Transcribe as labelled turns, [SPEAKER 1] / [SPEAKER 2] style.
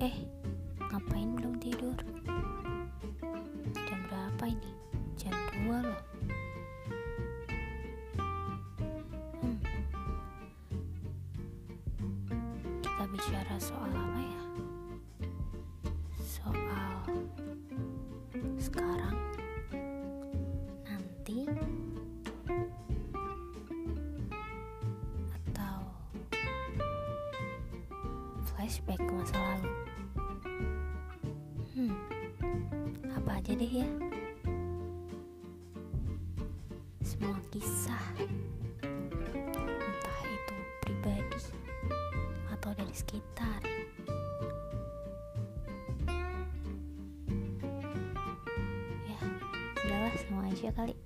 [SPEAKER 1] eh ngapain belum tidur? Jam berapa ini? Jam 2 loh. Hmm. kita bicara soal apa ya? Soal sekarang. Flashback ke masa lalu. Hmm, apa aja deh ya? Semua kisah, entah itu pribadi atau dari sekitar. Ya, udahlah semua aja kali.